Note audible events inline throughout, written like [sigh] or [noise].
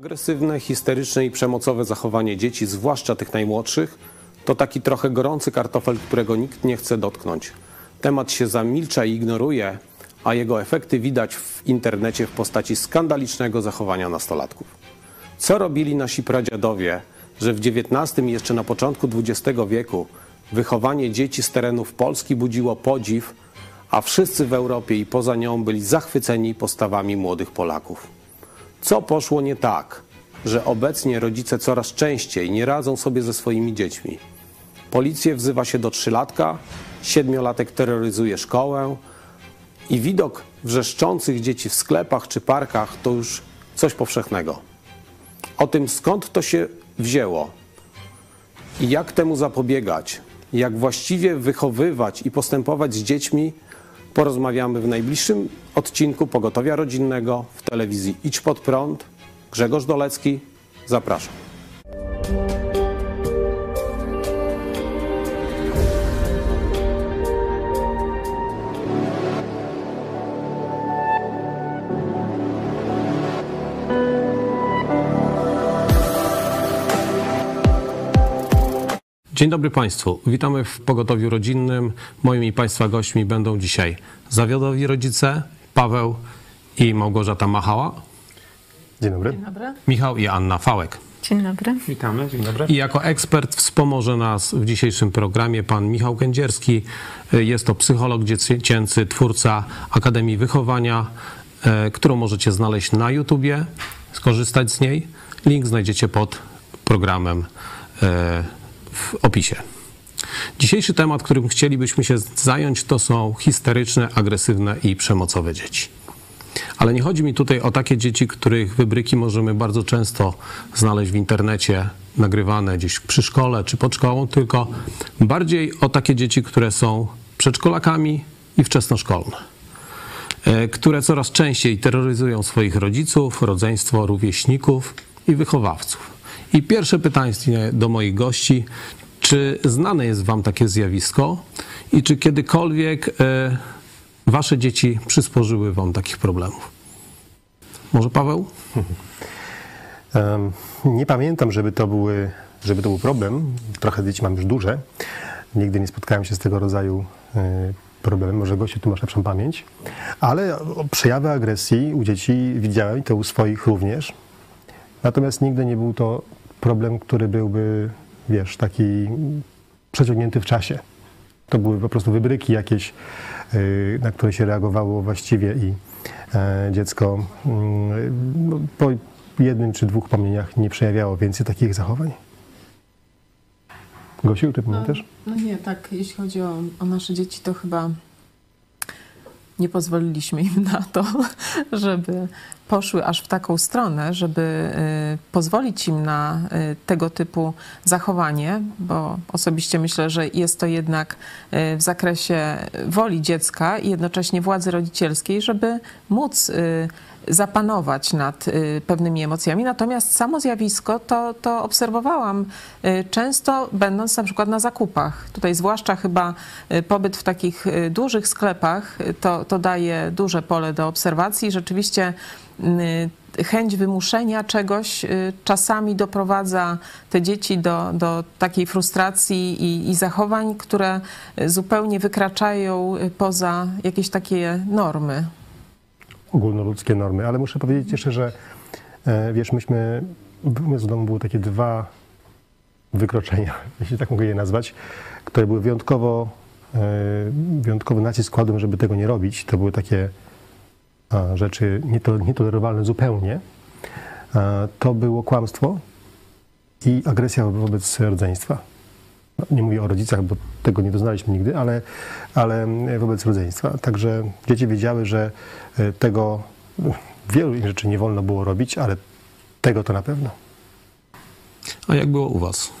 Agresywne, histeryczne i przemocowe zachowanie dzieci, zwłaszcza tych najmłodszych, to taki trochę gorący kartofel, którego nikt nie chce dotknąć. Temat się zamilcza i ignoruje, a jego efekty widać w internecie w postaci skandalicznego zachowania nastolatków. Co robili nasi pradziadowie, że w XIX i jeszcze na początku XX wieku wychowanie dzieci z terenów Polski budziło podziw, a wszyscy w Europie i poza nią byli zachwyceni postawami młodych Polaków. Co poszło nie tak, że obecnie rodzice coraz częściej nie radzą sobie ze swoimi dziećmi? Policję wzywa się do trzylatka, siedmiolatek terroryzuje szkołę i widok wrzeszczących dzieci w sklepach czy parkach to już coś powszechnego. O tym skąd to się wzięło i jak temu zapobiegać, jak właściwie wychowywać i postępować z dziećmi, porozmawiamy w najbliższym odcinku Pogotowia Rodzinnego w telewizji Idź Pod Prąd. Grzegorz Dolecki, zapraszam. Dzień dobry Państwu. Witamy w Pogotowiu Rodzinnym. Moimi Państwa gośćmi będą dzisiaj zawodowi rodzice Paweł i Małgorzata Machała, Dzień dobry. Dzień dobry. Michał i Anna Fałek. Dzień dobry. Witamy, dzień dobry. I jako ekspert wspomoże nas w dzisiejszym programie pan Michał Kędzierski. Jest to psycholog dziecięcy, twórca Akademii Wychowania, e, którą możecie znaleźć na YouTubie, skorzystać z niej. Link znajdziecie pod programem e, w opisie. Dzisiejszy temat, którym chcielibyśmy się zająć, to są histeryczne, agresywne i przemocowe dzieci. Ale nie chodzi mi tutaj o takie dzieci, których wybryki możemy bardzo często znaleźć w internecie, nagrywane gdzieś przy szkole czy pod szkołą, tylko bardziej o takie dzieci, które są przedszkolakami i wczesnoszkolne, e, które coraz częściej terroryzują swoich rodziców, rodzeństwo, rówieśników i wychowawców. I pierwsze pytanie do moich gości, czy znane jest Wam takie zjawisko i czy kiedykolwiek e, Wasze dzieci przysporzyły Wam takich problemów? Może Paweł? [laughs] Nie pamiętam, żeby to, były, żeby to był problem. Trochę dzieci mam już duże. Nigdy nie spotkałem się z tego rodzaju e, problemem. Może gościu, tu masz lepszą pamięć. Ale przejawy agresji u dzieci widziałem i to u swoich również. Natomiast nigdy nie był to problem, który byłby, wiesz, taki przeciągnięty w czasie. To były po prostu wybryki jakieś, y, na które się reagowało właściwie i e, dziecko mm, no, po jednym czy dwóch pomnieniach nie przejawiało więcej takich zachowań. Gosiu, ty pamiętasz? No nie, tak, jeśli chodzi o, o nasze dzieci, to chyba nie pozwoliliśmy im na to, [laughs] żeby poszły aż w taką stronę, żeby y, pozwolić im na y, tego typu zachowanie, bo osobiście myślę, że jest to jednak y, w zakresie woli dziecka i jednocześnie władzy rodzicielskiej, żeby móc zapanować nad pewnymi emocjami. Natomiast samo zjawisko to, to obserwowałam często, będąc na przykład na zakupach. Tutaj zwłaszcza chyba pobyt w takich dużych sklepach to, to daje duże pole do obserwacji. Rzeczywiście chęć wymuszenia czegoś y, czasami doprowadza te dzieci do, do takiej frustracji i, i zachowań, które y, zupełnie wykraczają y, poza jakieś takie normy. ogólnoludzkie normy, ale muszę powiedzieć jeszcze, że e, wiesz, myśmy, u w domu były takie dwa wykroczenia, [laughs] jeśli tak mogę je nazwać, które były wyjątkowo, e, wyjątkowy nacisk kładłem, żeby tego nie robić. To były takie rzeczy nieto, nietolerowalne zupełnie. To było kłamstwo i agresja wobec rodzeństwa. No, Nie mówię o rodzicach, bo tego nie doznaliśmy nigdy, ale, ale wobec rodzeństwa. Także dzieci wiedziały, że e, tego wielu rzeczy nie wolno było robić, ale tego to na pewno. A jak było u Was?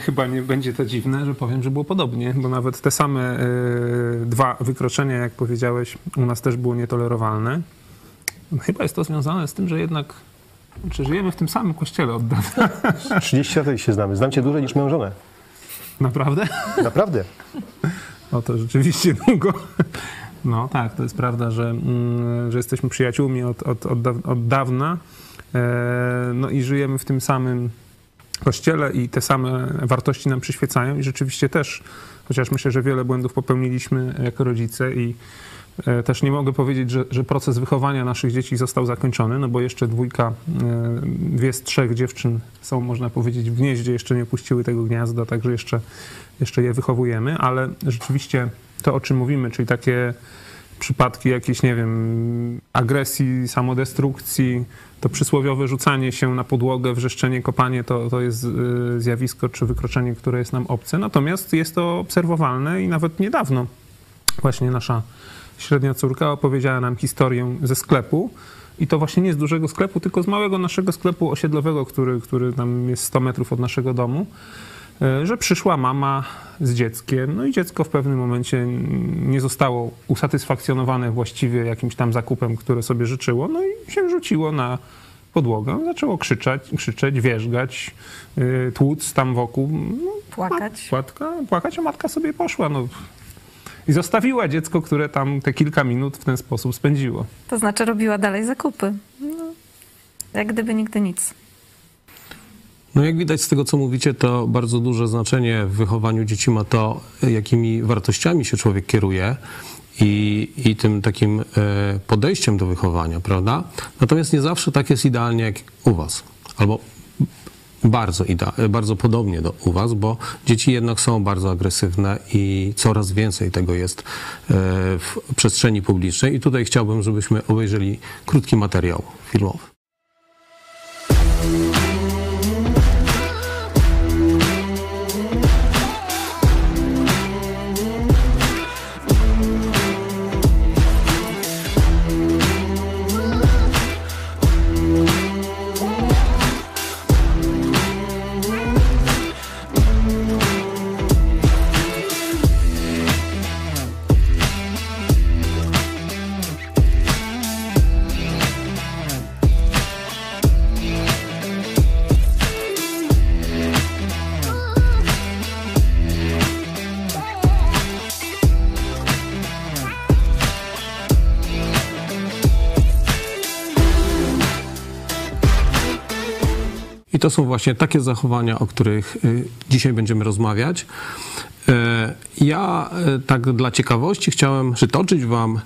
Chyba nie będzie to dziwne, że powiem, że było podobnie, bo nawet te same y, dwa wykroczenia, jak powiedziałeś, u nas też było nietolerowalne. Chyba jest to związane z tym, że jednak czy żyjemy w tym samym kościele od dawna. [laughs] 30 lat się znamy. Znam cię dłużej niż moją żonę. Naprawdę? Naprawdę. O to rzeczywiście długo. No tak, to jest prawda, że, mm, że jesteśmy przyjaciółmi od, od, od, od dawna. E, No i żyjemy w tym samym kościele i te same wartości nam przyświecają i rzeczywiście też, chociaż myślę, że wiele błędów popełniliśmy jako rodzice i e, też nie mogę powiedzieć, że, że proces wychowania naszych dzieci został zakończony, no bo jeszcze dwójka, e, dwie z trzech dziewczyn są, można powiedzieć, w gnieździe, jeszcze nie opuściły tego gniazda, także jeszcze, jeszcze je wychowujemy, ale rzeczywiście to, o czym mówimy, czyli takie przypadki jakiejś, nie wiem, agresji, samodestrukcji, to przysłowiowe rzucanie się na podłogę, wrzeszczenie, kopanie to, to jest y, zjawisko czy wykroczenie, które jest nam obce. Natomiast jest to obserwowalne i nawet niedawno właśnie nasza średnia córka opowiedziała nam historię ze sklepu. I to właśnie nie z dużego sklepu, tylko z małego naszego sklepu osiedlowego, który, który tam jest 100 metrów od naszego domu, że przyszła mama z dzieckiem, no i dziecko w pewnym momencie nie zostało usatysfakcjonowane właściwie jakimś tam zakupem, które sobie życzyło, no i się rzuciło na podłogę, zaczęło krzyczeć, krzyczeć wierzgać, yy, tłuc tam wokół. No, Płakać. Płatka, płakać, a matka sobie poszła. No. I zostawiła dziecko, które tam te kilka minut w ten sposób spędziło. To znaczy robiła dalej zakupy. No, jak gdyby nigdy nic. No jak widać z tego, co mówicie, to bardzo duże znaczenie w wychowaniu dzieci ma to, jakimi wartościami się człowiek kieruje i, i tym takim e, podejściem do wychowania, prawda? Natomiast nie zawsze tak jest idealnie jak u was. Albo bardzo, bardzo podobnie do u was, bo dzieci jednak są bardzo agresywne i coraz więcej tego jest e, w przestrzeni publicznej. I tutaj chciałbym, żebyśmy obejrzeli krótki materiał filmowy. To są właśnie takie zachowania, o których y, dzisiaj będziemy rozmawiać. E, Ja e, tak dla ciekawości chciałem przytoczyć Wam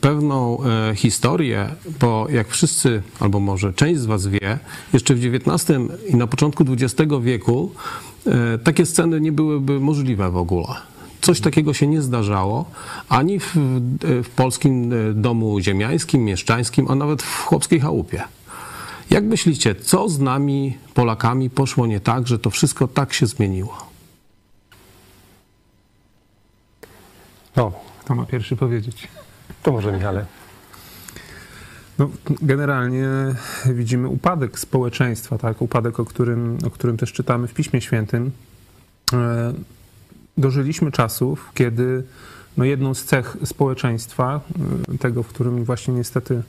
pewną historię, bo jak wszyscy, albo może część z Was wie, jeszcze w XIX i na początku XX wieku takie sceny nie byłyby możliwe w ogóle. Coś takiego się nie zdarzało ani w, w polskim domu ziemiańskim, mieszczańskim, a nawet w chłopskiej chałupie. Jak myślicie, co z nami, Polakami, poszło nie tak, że to wszystko tak się zmieniło? No, Kto ma pierwszy powiedzieć? to może Michale. No, generalnie widzimy upadek społeczeństwa, tak? upadek, o którym, o którym też czytamy w Piśmie Świętym. E, Dożyliśmy czasów, kiedy no, jedną z cech społeczeństwa, e, tego, w którym właśnie niestety,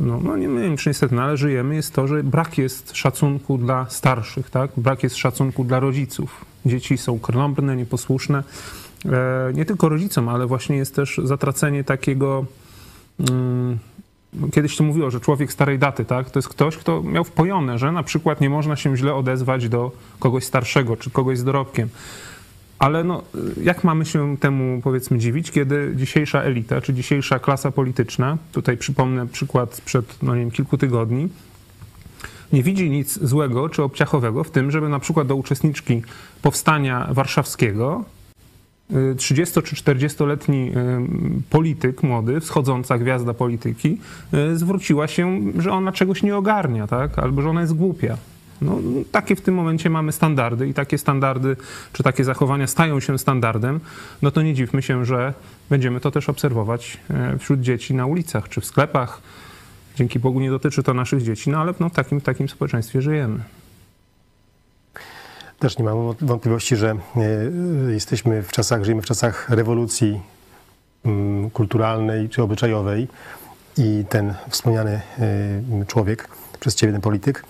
no, no nie wiem czy niestety, no, ale żyjemy, jest to, że brak jest szacunku dla starszych, tak? brak jest szacunku dla rodziców. Dzieci są krnąbrne, nieposłuszne. E, Nie tylko rodzicom, ale właśnie jest też zatracenie takiego mm, Kiedyś to mówiło, że człowiek starej daty, tak? To jest ktoś, kto miał wpojone, że na przykład nie można się źle odezwać do kogoś starszego czy kogoś z dorobkiem. Ale no, jak mamy się temu powiedzmy dziwić, kiedy dzisiejsza elita czy dzisiejsza klasa polityczna, tutaj przypomnę przykład sprzed no nie wiem, kilku tygodni, nie widzi nic złego czy obciachowego w tym, żeby na przykład do uczestniczki powstania warszawskiego 30 czy 40-letni polityk młody, wschodząca gwiazda polityki, y, zwróciła się, że ona czegoś nie ogarnia, tak? albo że ona jest głupia. No, takie w tym momencie mamy standardy i takie standardy, czy takie zachowania stają się standardem, no to nie dziwmy się, że będziemy to też obserwować e, wśród dzieci na ulicach czy w sklepach. Dzięki Bogu nie dotyczy to naszych dzieci, no ale no, w takim, takim społeczeństwie żyjemy. Też nie mam wątpliwości, że e, jesteśmy w czasach, żyjemy w czasach rewolucji mm, kulturalnej czy obyczajowej i ten wspomniany e, człowiek, przez ciebie ten polityk,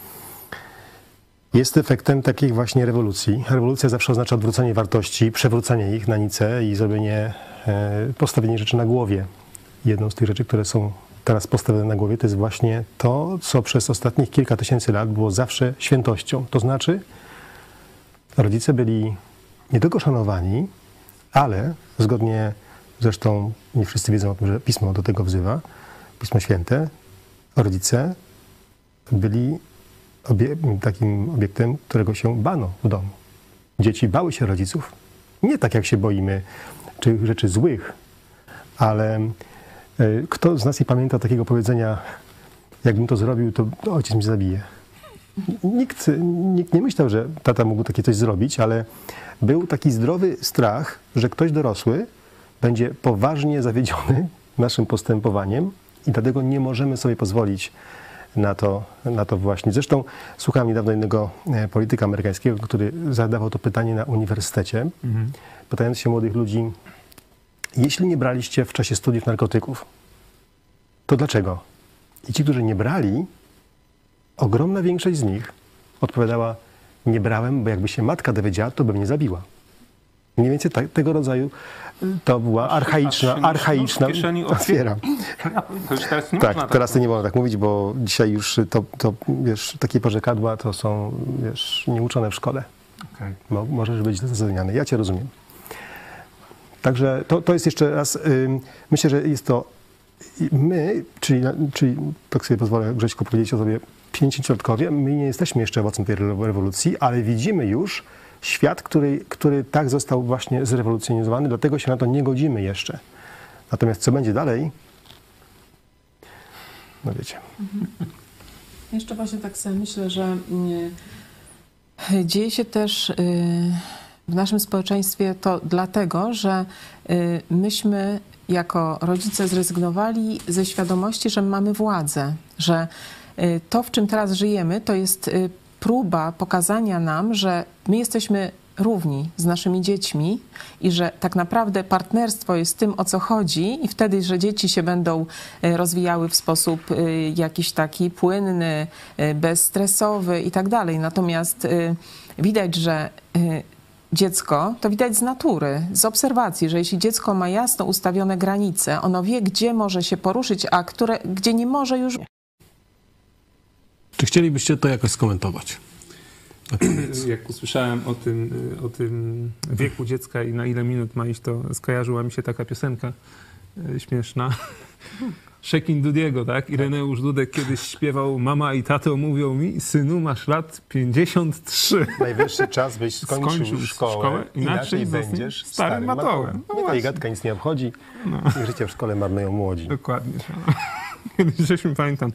jest efektem takiej właśnie rewolucji. Rewolucja zawsze oznacza odwrócenie wartości, przewrócenie ich na nicę i zrobienie, e, postawienie rzeczy na głowie. Jedną z tych rzeczy, które są teraz postawione na głowie, to jest właśnie to, co przez ostatnich kilka tysięcy lat było zawsze świętością. To znaczy, rodzice byli nie tylko szanowani, ale zgodnie, zresztą nie wszyscy wiedzą o tym, że Pismo do tego wzywa, Pismo Święte, rodzice byli obie, takim obiektem, którego się bano w domu. Dzieci bały się rodziców. Nie tak, jak się boimy czy rzeczy złych, ale y, kto z nas nie pamięta takiego powiedzenia, jakbym to zrobił, to ojciec mnie zabije. Nikt, nikt nie myślał, że tata mógł takie coś zrobić, ale był taki zdrowy strach, że ktoś dorosły będzie poważnie zawiedziony naszym postępowaniem i dlatego nie możemy sobie pozwolić na to, na to właśnie. Zresztą słuchałem niedawno jednego e, polityka amerykańskiego, który zadawał to pytanie na uniwersytecie, pytając się młodych ludzi, jeśli nie braliście w czasie studiów narkotyków, to dlaczego? I ci, którzy nie brali, ogromna większość z nich odpowiadała, nie brałem, bo jakby się matka dowiedziała, to by mnie zabiła. Mniej więcej tak, tego rodzaju y, to była archaiczna, się archaiczna, [laughs] otwieram. To już teraz nie Tak, można teraz tak nie wolno tak mówić, bo dzisiaj już to, to wiesz, takie porzekadła to są, wiesz, nieuczone w szkole. Mo, możesz być zrozumiany. Ja cię rozumiem. Także to, to jest jeszcze raz, myślę, że jest to my, czyli, czyli tak sobie pozwolę Grześku powiedzieć o sobie, pięćdziesiątlatkowie, my nie jesteśmy jeszcze owocem tej rewo- rewolucji, ale widzimy już świat, który, który tak został właśnie zrewolucjonizowany, dlatego się na to nie godzimy jeszcze. Natomiast co będzie dalej, no wiecie. Jeszcze właśnie tak sobie myślę, że mm, dzieje się też y, w naszym społeczeństwie to dlatego, że y, myśmy jako rodzice zrezygnowali ze świadomości, że mamy władzę, że y, to, w czym teraz żyjemy, to jest y, próba pokazania nam, że my jesteśmy równi z naszymi dziećmi i że tak naprawdę partnerstwo jest tym, o co chodzi, i wtedy, że dzieci się będą e, rozwijały w sposób e, jakiś taki płynny, e, bezstresowy i tak dalej. Natomiast widać, że dziecko, to widać z natury, z obserwacji, że jeśli dziecko ma jasno ustawione granice, ono wie, gdzie może się poruszyć, a które, gdzie nie może już Czy chcielibyście to jakoś skomentować? [clears throat] Jak usłyszałem o tym, o tym wieku dziecka i na ile minut ma iść, to skojarzyła mi się taka piosenka y, śmieszna. [laughs] Szekin Dudiego, tak? Ireneusz Dudek kiedyś śpiewał Mama i tato mówią mi, synu masz lat 53. Najwyższy czas, byś skończył, Skończył szkołę, szkołę, inaczej inaczej zostaniesz będziesz starym starym matołem. matołem. No właśnie. gadka nic nie obchodzi. Ich życie w szkole marnują młodzi. Dokładnie. Kiedyś żeśmy, pamiętam,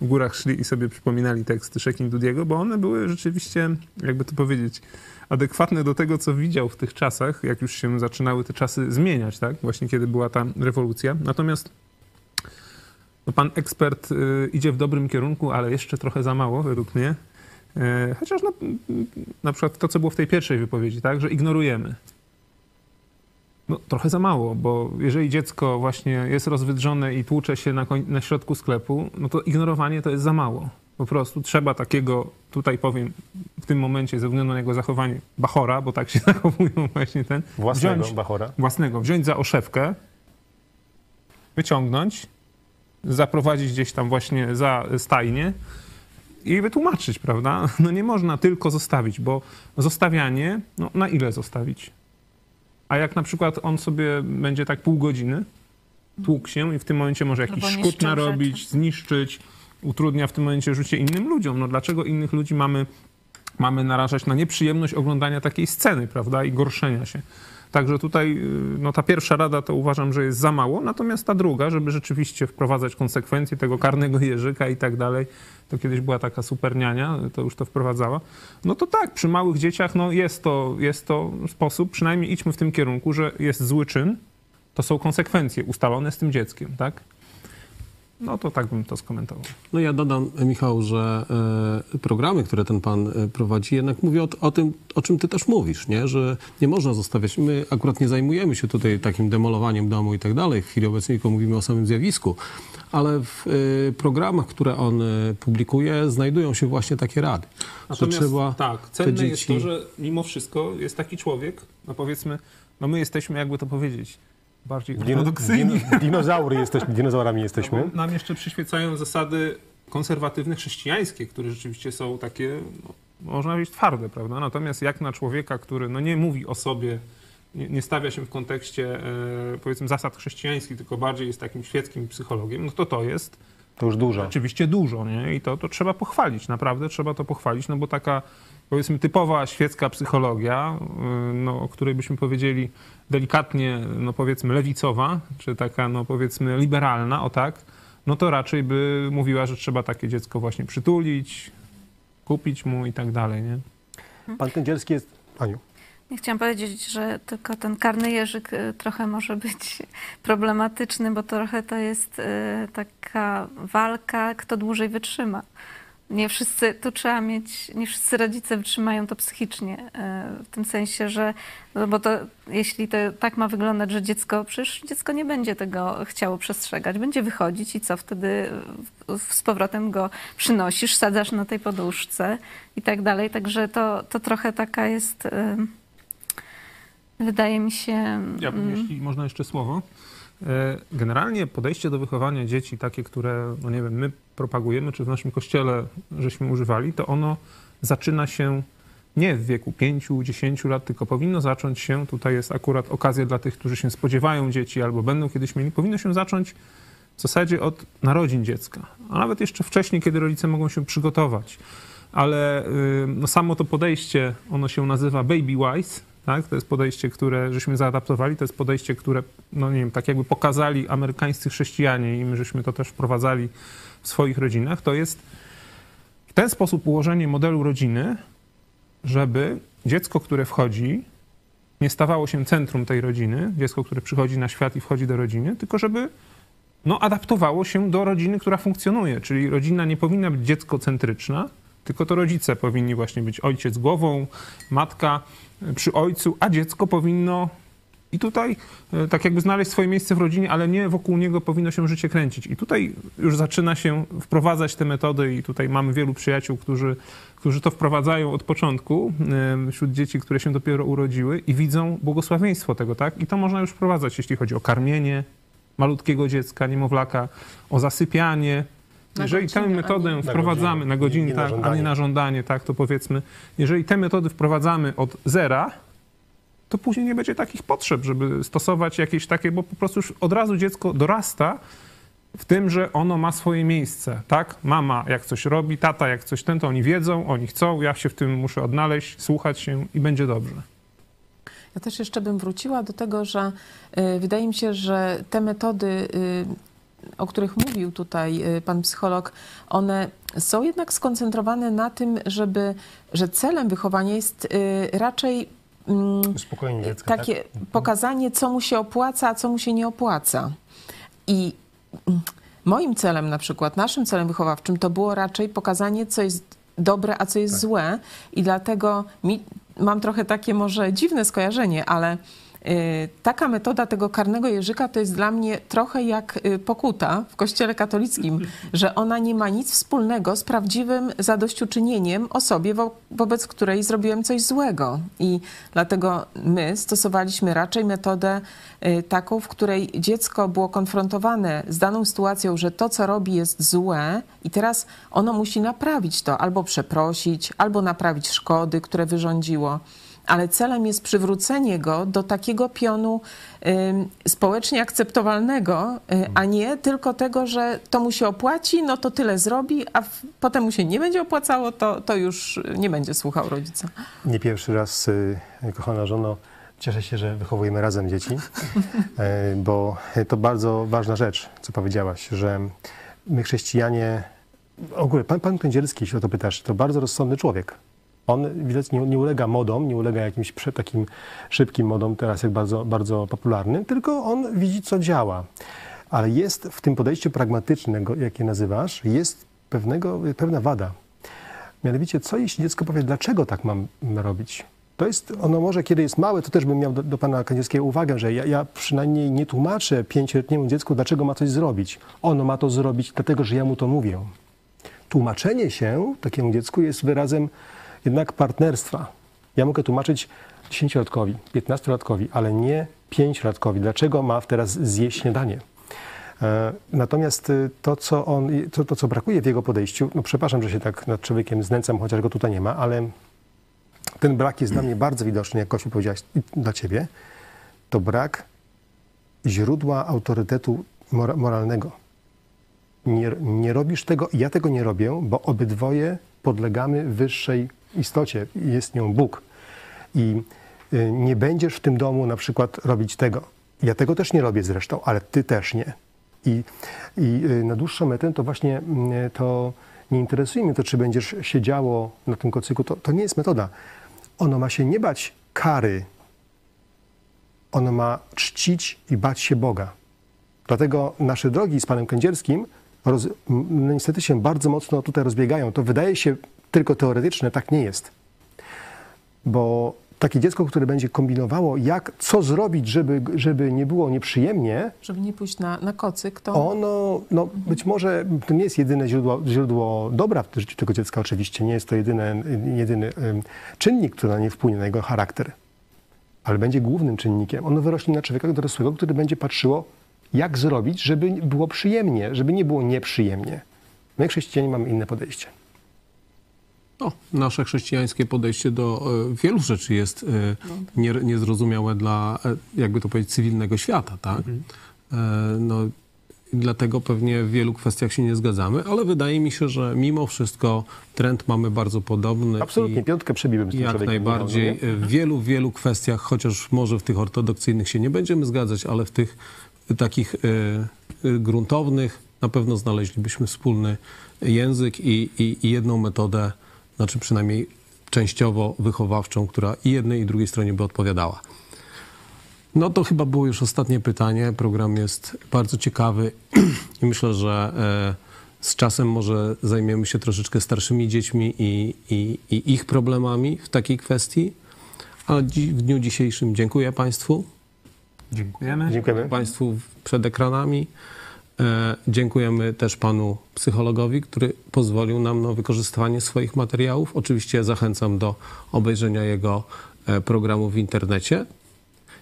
w górach szli i sobie przypominali teksty Szekin Dudiego, bo one były rzeczywiście, jakby to powiedzieć, adekwatne do tego, co widział w tych czasach, jak już się zaczynały te czasy zmieniać, tak? Właśnie kiedy była ta rewolucja. Natomiast no, pan ekspert y, idzie w dobrym kierunku, ale jeszcze trochę za mało, według mnie. E, chociaż no, na przykład to, co było w tej pierwszej wypowiedzi, tak? Że ignorujemy. No, trochę za mało, bo jeżeli dziecko właśnie jest rozwydrzone i tłucze się na, na środku sklepu, no to ignorowanie to jest za mało. Po prostu trzeba takiego, tutaj powiem, w tym momencie ze względu na jego zachowanie, bachora, bo tak się [laughs] zachowują właśnie ten, Własnego wziąć, bachora. własnego, wziąć za oszewkę, wyciągnąć, zaprowadzić gdzieś tam właśnie za stajnię i wytłumaczyć, prawda? [laughs] No nie można tylko zostawić, bo zostawianie, no na ile zostawić? A jak na przykład on sobie będzie tak pół godziny tłukł się i w tym momencie może jakiś Albo szkód narobić, rzeczy. zniszczyć, utrudnia w tym momencie życie innym ludziom. No dlaczego innych ludzi mamy, mamy narażać na nieprzyjemność oglądania takiej sceny, prawda, i gorszenia się? Także tutaj y, no, ta pierwsza rada to uważam, że jest za mało, natomiast ta druga, żeby rzeczywiście wprowadzać konsekwencje tego karnego [laughs] jeżyka i tak dalej, to kiedyś była taka superniania, to już to wprowadzała, no to tak, przy małych dzieciach no, jest, to, jest to sposób, przynajmniej idźmy w tym kierunku, że jest zły czyn, to są konsekwencje ustalone z tym dzieckiem, tak? No to tak bym to skomentował. No ja dodam, Michał, że e, programy, które ten pan e, prowadzi, jednak mówią o, o tym, o czym ty też mówisz, nie? że nie można zostawiać. My akurat nie zajmujemy się tutaj takim demolowaniem domu i tak dalej. W chwili obecnej tylko mówimy o samym zjawisku, ale w e, programach, które on publikuje, znajdują się właśnie takie rady. Natomiast że trzeba tak, cenne jest dzieci... to, że mimo wszystko jest taki człowiek, no powiedzmy, no my jesteśmy, jakby to powiedzieć, bardziej ortodoksyjni. dino, dinozaury jesteśmy, dinozaurami jesteśmy. Nam jeszcze przyświecają zasady konserwatywne chrześcijańskie, które rzeczywiście są takie, no, można powiedzieć, twarde, prawda? Natomiast jak na człowieka, który no, nie mówi o sobie, nie, nie stawia się w kontekście, e, powiedzmy, zasad chrześcijańskich, tylko bardziej jest takim świeckim psychologiem, no to to jest To już dużo. Oczywiście dużo, nie? I to, to trzeba pochwalić, naprawdę trzeba to pochwalić, no bo taka powiedzmy typowa świecka psychologia, yy, no, o której byśmy powiedzieli delikatnie, no powiedzmy lewicowa, czy taka, no powiedzmy liberalna, o tak, no to raczej by mówiła, że trzeba takie dziecko właśnie przytulić, kupić mu i tak dalej, nie? Pan Kędzierski jest... Aniu. Ja chciałam powiedzieć, że tylko ten karny jeżyk y, trochę może być problematyczny, bo trochę to jest y, taka walka, kto dłużej wytrzyma. Nie wszyscy, tu trzeba mieć, nie wszyscy rodzice wytrzymają to psychicznie, y, w tym sensie, że, no bo to jeśli to tak ma wyglądać, że dziecko, przecież dziecko nie będzie tego chciało przestrzegać, będzie wychodzić i co wtedy z powrotem go przynosisz, sadzasz na tej poduszce i tak dalej, także to, to trochę taka jest... y, Wydaje mi się. Ja bym, mm, jeśli można jeszcze słowo. E, Generalnie podejście do wychowania dzieci, takie, które, no nie wiem, my propagujemy, czy w naszym kościele żeśmy używali, to ono zaczyna się nie w wieku 5-10 lat, tylko powinno zacząć się, tutaj jest akurat okazja dla tych, którzy się spodziewają dzieci albo będą kiedyś mieli, powinno się zacząć w zasadzie od narodzin dziecka, a nawet jeszcze wcześniej, kiedy rodzice mogą się przygotować. Ale y, no, samo to podejście, ono się nazywa baby wise, tak? To jest podejście, które żeśmy zaadaptowali, to jest podejście, które, no nie wiem, tak jakby pokazali amerykańscy chrześcijanie i my żeśmy to też wprowadzali w swoich rodzinach. To jest w ten sposób ułożenie modelu rodziny, żeby dziecko, które wchodzi, nie stawało się centrum tej rodziny, dziecko, które przychodzi na świat i wchodzi do rodziny, tylko żeby no, adaptowało się do rodziny, która funkcjonuje. Czyli rodzina nie powinna być dzieckocentryczna, tylko to rodzice powinni właśnie być ojciec głową, matka y, przy ojcu, a dziecko powinno i tutaj y, tak jakby znaleźć swoje miejsce w rodzinie, ale nie wokół niego powinno się życie kręcić. I tutaj już zaczyna się wprowadzać te metody i tutaj mamy wielu przyjaciół, którzy, którzy to wprowadzają od początku wśród dzieci, które się dopiero urodziły i widzą błogosławieństwo tego, tak? I to można już wprowadzać, jeśli chodzi o karmienie malutkiego dziecka, niemowlaka, o zasypianie. Jeżeli godzinę, tę metodę Na wprowadzamy godzinę, na godzinę, tak, a nie na żądanie, tak, to powiedzmy, jeżeli te metody wprowadzamy od zera, to później nie będzie takich potrzeb, żeby stosować jakieś takie, bo po prostu już od razu dziecko dorasta w tym, że ono ma swoje miejsce, tak? Mama jak coś robi, tata jak coś ten, to oni wiedzą, oni chcą, ja się w tym muszę odnaleźć, słuchać się i będzie dobrze. Ja też jeszcze bym wróciła do tego, że y, wydaje mi się, że te metody, y, o których mówił tutaj y, pan psycholog, one są jednak skoncentrowane na tym, żeby, że celem wychowania jest y, raczej mm, Uspokojenie dziecka, takie tak? pokazanie, co mu się opłaca, a co mu się nie opłaca. I mm, moim celem na przykład, naszym celem wychowawczym to było raczej pokazanie, co jest dobre, a co jest Tak. złe. I dlatego mi, mam trochę takie może dziwne skojarzenie, ale taka metoda tego karnego jeżyka to jest dla mnie trochę jak y, pokuta w kościele katolickim, [laughs] że ona nie ma nic wspólnego z prawdziwym zadośćuczynieniem osobie, wo, wobec której zrobiłem coś złego. I dlatego my stosowaliśmy raczej metodę y, taką, w której dziecko było konfrontowane z daną sytuacją, że to, co robi, jest złe i teraz ono musi naprawić to, albo przeprosić, albo naprawić szkody, które wyrządziło ale celem jest przywrócenie go do takiego pionu społecznie akceptowalnego, y, a nie tylko tego, że to mu się opłaci, no to tyle zrobi, a potem mu się nie będzie opłacało, to, to już nie będzie słuchał rodzica. Nie pierwszy raz, y, kochana żono, cieszę się, że wychowujemy razem dzieci, [laughs] e, bo to bardzo ważna rzecz, co powiedziałaś, że my chrześcijanie, w ogóle pan, pan Kędzierski, jeśli o to pytasz, to bardzo rozsądny człowiek. On widać nie, nie ulega modom, nie ulega jakimś takim szybkim modom, teraz jak bardzo, bardzo popularnym, tylko on widzi, co działa. Ale jest w tym podejściu pragmatycznego, jakie nazywasz, jest pewnego, pewna wada. Mianowicie, co jeśli dziecko powie, dlaczego tak mam robić? To jest, ono może, kiedy jest małe, to też bym miał do, do pana Kędzierskiego uwagę, że ja, ja przynajmniej nie tłumaczę pięcioletniemu dziecku, dlaczego ma coś zrobić. Ono ma to zrobić, dlatego że ja mu to mówię. Tłumaczenie się takiemu dziecku jest wyrazem jednak partnerstwa. Ja mogę tłumaczyć 10-latkowi, 15-latkowi, ale nie pięciolatkowi, dlaczego ma teraz zjeść śniadanie. E, Natomiast y, to, co on, to, to, co brakuje w jego podejściu, no przepraszam, że się tak nad człowiekiem znęcam, chociaż go tutaj nie ma, ale ten brak jest dla mnie bardzo widoczny, jak Kosiu powiedziałaś, dla ciebie. To brak źródła autorytetu mora- moralnego. Nie, nie robisz tego, ja tego nie robię, bo obydwoje podlegamy wyższej istocie, jest nią Bóg. I y, nie będziesz w tym domu na przykład robić tego. Ja tego też nie robię zresztą, ale ty też nie. I, i y, na dłuższą metę to właśnie mm, to nie interesuje mnie to, czy będziesz siedziało na tym kocyku. To, to nie jest metoda. Ono ma się nie bać kary, ono ma czcić i bać się Boga. Dlatego nasze drogi z panem Kędzierskim roz, no niestety się bardzo mocno tutaj rozbiegają. To wydaje się tylko teoretyczne, tak nie jest. Bo takie dziecko, które będzie kombinowało, jak, co zrobić, żeby, żeby nie było nieprzyjemnie, Żeby nie pójść na, na kocyk, to ono, no być może to nie jest jedyne źródło, źródło dobra w życiu tego dziecka, oczywiście. Nie jest to jedyne, jedyny czynnik, który na nie wpłynie, na jego charakter. Ale będzie głównym czynnikiem. Ono wyrośnie na człowieka dorosłego, który będzie patrzyło, jak zrobić, żeby było przyjemnie, żeby nie było nieprzyjemnie. My, chrześcijanie, mamy inne podejście. No, nasze chrześcijańskie podejście do e, wielu rzeczy jest e, nie, niezrozumiałe dla, e, jakby to powiedzieć, cywilnego świata, tak? E, no, dlatego pewnie w wielu kwestiach się nie zgadzamy, ale wydaje mi się, że mimo wszystko trend mamy bardzo podobny. Absolutnie, piątkę przebiłem z tym Jak najbardziej. W wielu, wielu kwestiach, chociaż może w tych ortodoksyjnych się nie będziemy zgadzać, ale w tych takich gruntownych na pewno znaleźlibyśmy wspólny język i, i, i jedną metodę, znaczy przynajmniej częściowo wychowawczą, która i jednej i drugiej stronie by odpowiadała. No to chyba było już ostatnie pytanie. Program jest bardzo ciekawy [clears throat] i myślę, że e, z czasem może zajmiemy się troszeczkę starszymi dziećmi i, i, i ich problemami w takiej kwestii. A dzi- w dniu dzisiejszym dziękuję Państwu, Dziękujemy. Dziękujemy. Państwu przed ekranami. E, dziękujemy też Panu psychologowi, który pozwolił nam na wykorzystywanie swoich materiałów. Oczywiście zachęcam do obejrzenia jego e, programu w internecie.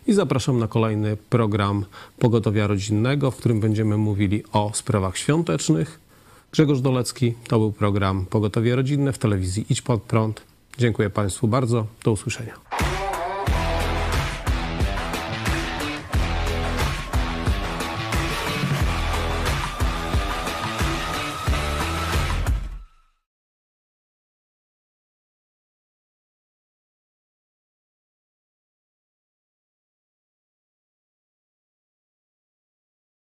I zapraszam na kolejny program Pogotowia Rodzinnego, w którym będziemy mówili o sprawach świątecznych. Grzegorz Dolecki, to był program Pogotowie Rodzinne w telewizji Idź Pod Prąd. Dziękuję Państwu bardzo. Do usłyszenia.